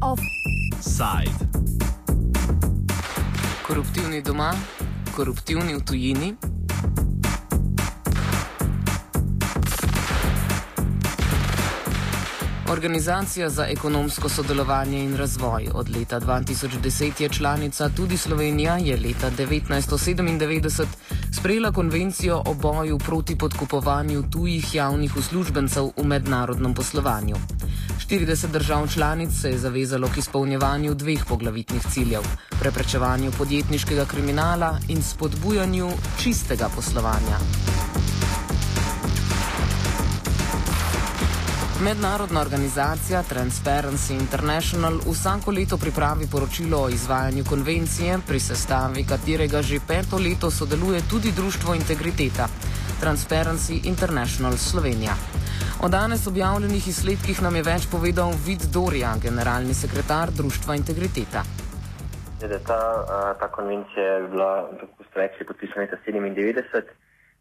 Offside. Koruptivni doma, koruptivni v tujini. Organizacija za ekonomsko sodelovanje in razvoj od leta 2010 je članica, tudi Slovenija je leta 1997 sprejela konvencijo o boju proti podkupovanju tujih javnih uslužbencev v mednarodnem poslovanju. 40 držav članic se je zavezalo k izpolnjevanju dveh poglavitnih ciljev: preprečevanju podjetniškega kriminala in spodbujanju čistega poslovanja. Mednarodna organizacija Transparency International vsako leto pripravi poročilo o izvajanju konvencije, pri sestavi katerega že peto leto sodeluje tudi Društvo Integriteta Transparency International Slovenija. O danes objavljenih izsledkih nam je več povedal Vid Dorja, generalni sekretar Društva Integriteta. Ta, ta konvencija je bila, kako ste rekli, podpisana leta 1997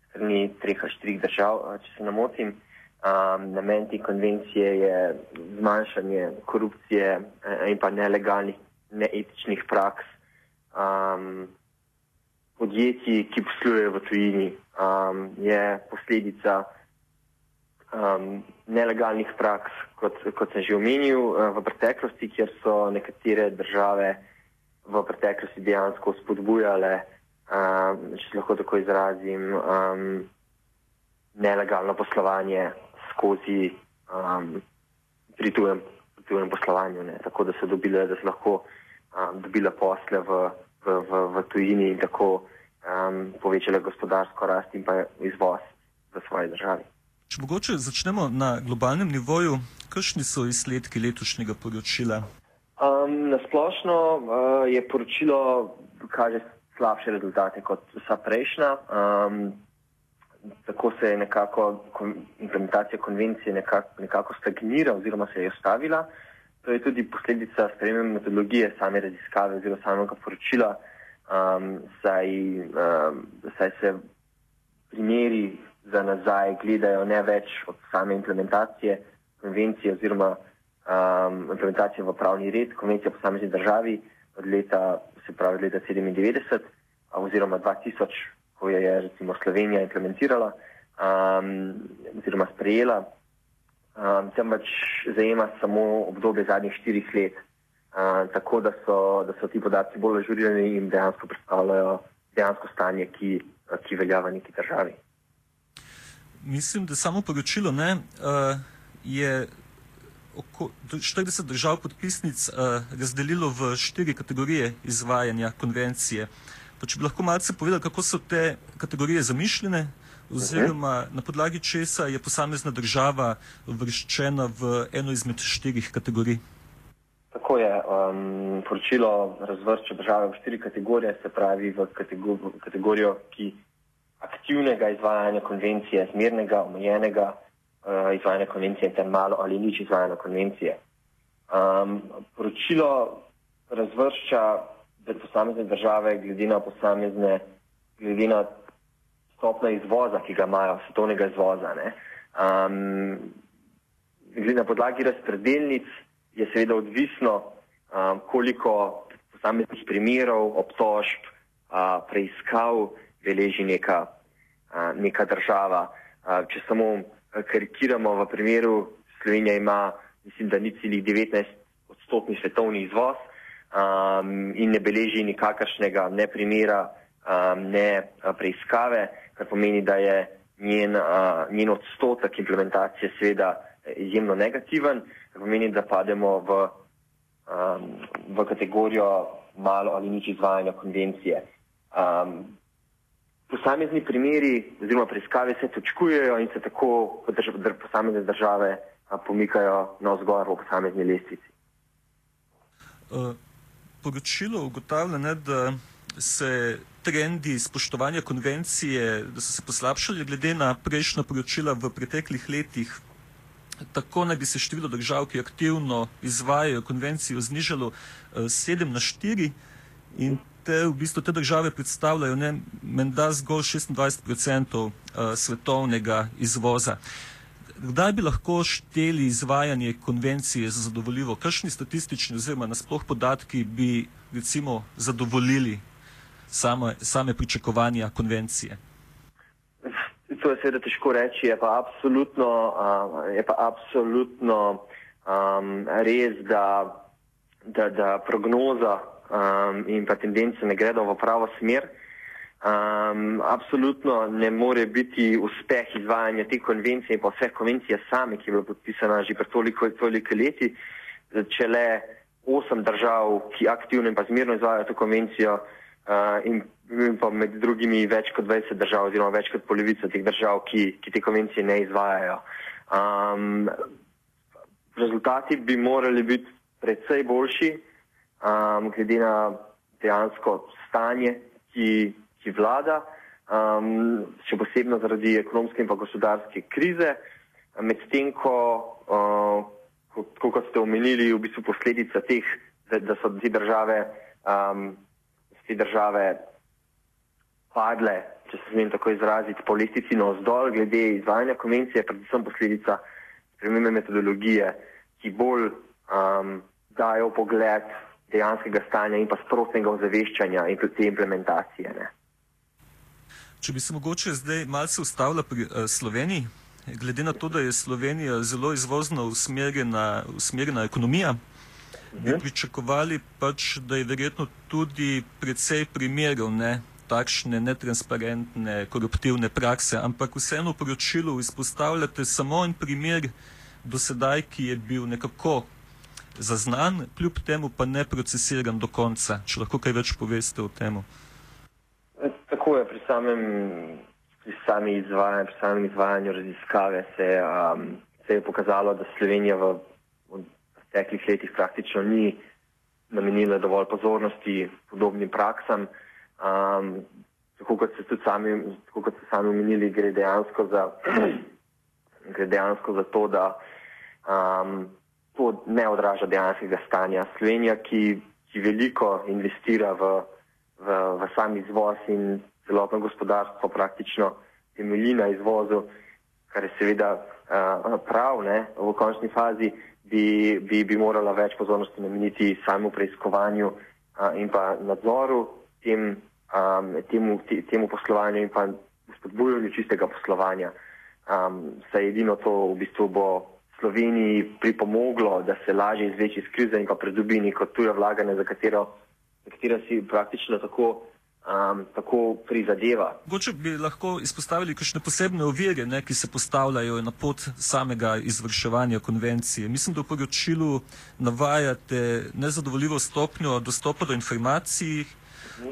strani treh ali štirih držav, če se ne motim. Um, namen te konvencije je zmanjšanje korupcije in pa nelegalnih, neetičnih praks um, podjetij, ki poslujejo v tujini. Um, je posledica um, nelegalnih praks, kot, kot sem že omenil, uh, v preteklosti, kjer so nekatere države v preteklosti dejansko spodbujale, um, če se lahko tako izrazim, um, nelegalno poslovanje skozi um, pri tujem, tujem poslovanju, ne? tako da so dobile, da so lahko um, dobile posle v, v, v, v tujini in tako um, povečale gospodarsko rast in pa izvoz v svoji državi. Če mogoče začnemo na globalnem nivoju, kakšni so izsledki letošnjega poročila? Um, na splošno uh, je poročilo kaže slabše rezultate kot vsa prejšnja. Um, tako se je nekako implementacija konvencije nekako, nekako stagnira oziroma se je ustavila. To je tudi posledica spremembe metodologije same raziskave oziroma samega poročila, um, saj, um, saj se primeri za nazaj gledajo ne več od same implementacije konvencije oziroma um, implementacije v pravni red konvencije posamezni državi od leta, se pravi, leta 97 oziroma 2000 ko jo je recimo Slovenija implementirala um, oziroma sprejela, um, temveč zajema samo obdobje zadnjih štirih let. Uh, tako da so, da so ti podatki bolj ažurirani in dejansko predstavljajo dejansko stanje, ki, ki velja v neki državi. Mislim, da samo poročilo ne, uh, je oko, 40 držav podpisnic uh, razdelilo v štiri kategorije izvajanja konvencije. Uh, Pa če bi lahko malce povedali, kako so te kategorije zamišljene, oziroma na podlagi česa je posamezna država vrščena v eno izmed štirih kategorij. Tako je. Um, poročilo razvršča države v štiri kategorije, se pravi v kategorijo, ki aktivnega izvajanja konvencije, zmernega, omejenega uh, izvajanja konvencije in ter malo ali nič izvajanja konvencije. Um, poročilo razvršča posamezne države, glede na posamezne, glede na stopno izvoza, ki ga imajo, svetovnega izvoza. Um, glede na podlagi razpredelnic je seveda odvisno, um, koliko posameznih primerov, obtožb, uh, preiskav beleži neka, uh, neka država. Uh, če samo karikiramo v primeru, Slovenija ima, mislim, da ni celih 19 odstotni svetovni izvoz, um, in ne beleži nikakršnega ne primera, um, ne preiskave, kar pomeni, da je njen, uh, njen odstotek implementacije seveda izjemno negativen, kar pomeni, da pademo v, um, v kategorijo malo ali nič izvajanja konvencije. Um, posamezni primeri oziroma preiskave se točkujejo in se tako drž drž posamezne države a, pomikajo na vzgor v posamezni lestvici. Uh poročilo ugotavlja, ne, da se trendi spoštovanja konvencije, da so se poslabšali glede na prejšnja poročila v preteklih letih. Tako naj bi se število držav, ki aktivno izvajajo konvencijo, znižalo 7 eh, na 4 in te, v bistvu te države predstavljajo menda zgolj 26% uh, svetovnega izvoza. Kdaj bi lahko šteli izvajanje konvencije za zadovoljivo? Kakšni statistični oziroma nasploh podatki bi recimo zadovoljili same, same pričakovanja konvencije? To je seveda težko reči, je pa absolutno, je pa absolutno um, res, da, da, da prognoza um, in pa tendence ne gredo v pravo smer. Um, absolutno ne more biti uspeh izvajanja te konvencije in pa vse konvencije same, ki je bila podpisana že pred toliko, toliko leti, če le osem držav, ki aktivno in pa zmerno izvajajo to konvencijo uh, in, in pa med drugimi več kot 20 držav oziroma več kot polovica teh držav, ki, ki te konvencije ne izvajajo. Um, rezultati bi morali biti predvsej boljši, um, glede na dejansko stanje, ki ki vlada, um, še posebno zaradi ekonomske in pa gospodarske krize, medtem ko, uh, kot ste omenili, v bistvu posledica teh, da, da so te države, um, te države padle, če se smem tako izraziti, po lestici na vzdolj glede izvajanja konvencije, predvsem posledica spremembe metodologije, ki bolj um, dajo pogled dejanskega stanja in pa sprotnega ozaveščanja in tudi te implementacije. Ne. Če bi se mogoče zdaj malce ustavila pri uh, Sloveniji, glede na to, da je Slovenija zelo izvozno usmerjena, usmerjena ekonomija, bi mhm. pričakovali pač, da je verjetno tudi precej primerov ne, takšne netransparentne, koruptivne prakse, ampak vseeno v poročilu izpostavljate samo en primer do sedaj, ki je bil nekako zaznan, kljub temu pa ne procesiran do konca. Če lahko kaj več poveste o tem. Je pri samem, pri sami izvajanju, pri samem izvajanju raziskave se, um, se je pokazalo, da Slovenija v, v preteklih letih praktično ni namenila dovolj pozornosti podobnim praksam. Um, tako kot ste tudi sami, tako kot ste sami omenili, gre dejansko za, gre dejansko za to, da um, to ne odraža dejanskega stanja. Slovenija, ki, ki veliko investira v v, v sam izvoz in celotno gospodarstvo praktično temelji na izvozu, kar je seveda uh, prav, ne? v končni fazi bi, bi, bi morala več pozornosti nameniti samemu preiskovanju uh, in pa nadzoru tem, um, temu, te, temu poslovanju in pa spodbujanju čistega poslovanja. Um, saj edino to v bistvu bo Sloveniji pripomoglo, da se lažje izveči iz krize in pa pridobi neko tujo vlaganje, za katero katera si praktično tako, um, tako prizadeva. Mogoče bi lahko izpostavili kakšne posebne ovire, ne, ki se postavljajo na pot samega izvrševanja konvencije. Mislim, da v poročilu navajate nezadovoljivo stopnjo dostopa do informacij.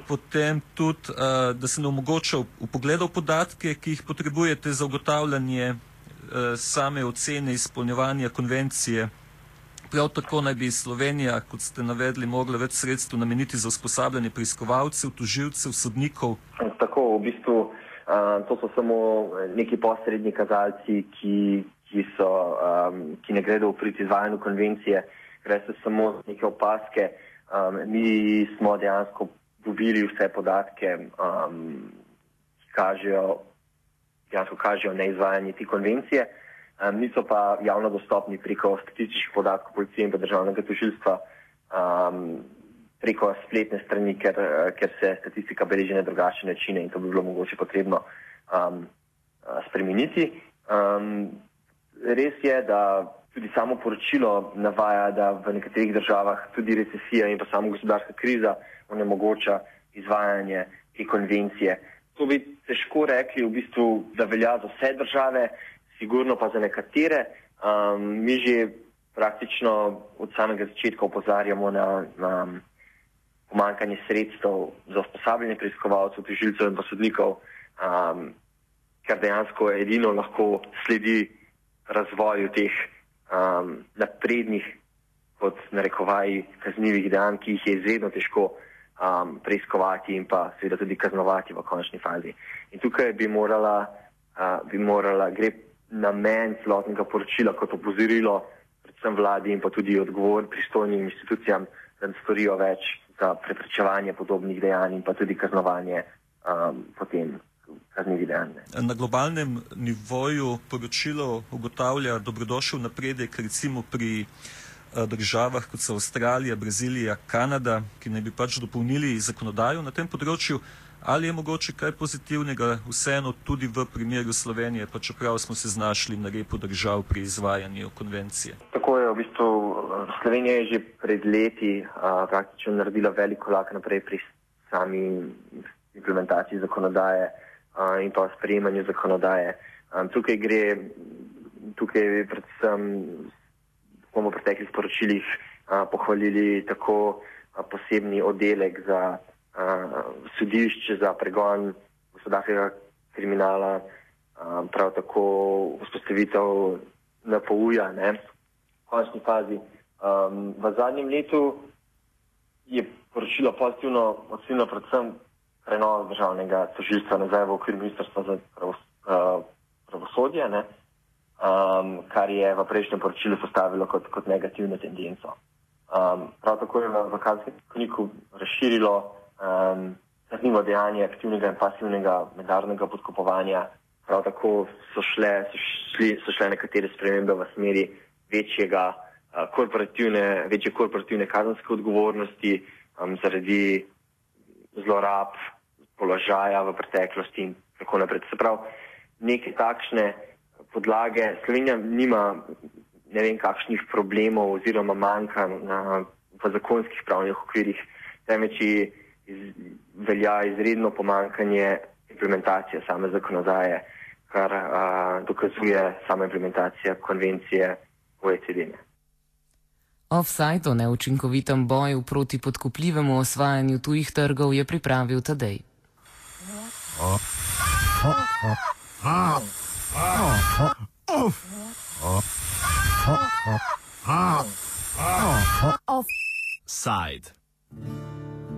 Potem tudi, uh, da se ne omogoča upogleda v podatke, ki jih potrebujete za ugotavljanje uh, same ocene izpolnjevanja konvencije. Prav tako naj bi Slovenija, kot ste navedli, mogla več sredstev nameniti za usposabljanje preiskovalcev, tužilcev, sodnikov. Tako, v bistvu to so samo neki posredni kazalci, ki, ki, so, um, ki ne gredo v prid izvajanju konvencije, gre se samo za neke opaske. Um, mi smo dejansko dobili vse podatke, um, ki kažejo, dejansko kažejo neizvajanje te konvencije um, niso pa javno dostopni preko statističnih podatkov policije in državnega tožilstva um, preko spletne strani, ker, ker se statistika beleži na drugačne načine in to bi bilo mogoče potrebno um, spremeniti. Um, res je, da tudi samo poročilo navaja, da v nekaterih državah tudi recesija in pa samo gospodarska kriza onemogoča izvajanje te konvencije. To bi težko rekli, v bistvu, da velja za vse države, sigurno pa za nekatere. Um, mi že praktično od samega začetka opozarjamo na, na pomankanje sredstev za usposabljanje preiskovalcev, tožilcev in posodnikov, um, kar dejansko edino lahko sledi razvoju teh um, naprednih, kot narekovaji, kaznjivih dejanj, ki jih je izredno težko um, preiskovati in pa seveda tudi kaznovati v končni fazi. In tukaj bi morala, uh, bi morala gre namen celotnega poročila kot opozorilo predvsem vladi in pa tudi odgovor pristojnim institucijam, da storijo več za preprečevanje podobnih dejanj in pa tudi kaznovanje um, potem kaznivih dejanj. Na globalnem nivoju poročilo ugotavlja dobrodošel napredek recimo pri uh, državah kot so Avstralija, Brazilija, Kanada, ki naj bi pač dopolnili zakonodajo na tem področju. Ali je mogoče kaj pozitivnega vseeno tudi v primeru Slovenije, pa čeprav smo se znašli na repu držav pri izvajanju konvencije? Tako je, v bistvu Slovenija je že pred leti a, praktično naredila velik korak naprej pri sami implementaciji zakonodaje a, in pa sprejemanju zakonodaje. A, tukaj gre, tukaj predvsem bomo v preteklih sporočilih a, pohvalili tako a, posebni oddelek za sodišče za pregon gospodarskega kriminala, a, prav tako vzpostavitev NPU-ja, v končni fazi. Um, v zadnjem letu je poročilo pozitivno ocenjeno predvsem prenos državnega tožilstva nazaj v okvir ministrstva za pravos, uh, pravosodje, ne, um, kar je v prejšnjem poročilu postavilo kot, kot negativno tendenco. Um, prav tako je v kazenskem zakoniku razširilo um, kaznivo dejanje aktivnega in pasivnega mednarodnega podkupovanja. Prav tako so šle, so, šli, so šle nekatere spremembe v smeri večjega korporativne, večje korporativne kazenske odgovornosti um, zaradi zlorab položaja v preteklosti in tako naprej. Se pravi, neke takšne podlage. Slovenija nima ne vem kakšnih problemov oziroma manjka na, v zakonskih pravnih okvirih, temveč iz, velja izredno pomankanje implementacije same zakonodaje, kar a, dokazuje sama implementacija konvencije OECD. -ne. Offside o neučinkovitem boju proti podkupljivemu osvajanju tujih trgov je pripravil Tadej. Offside.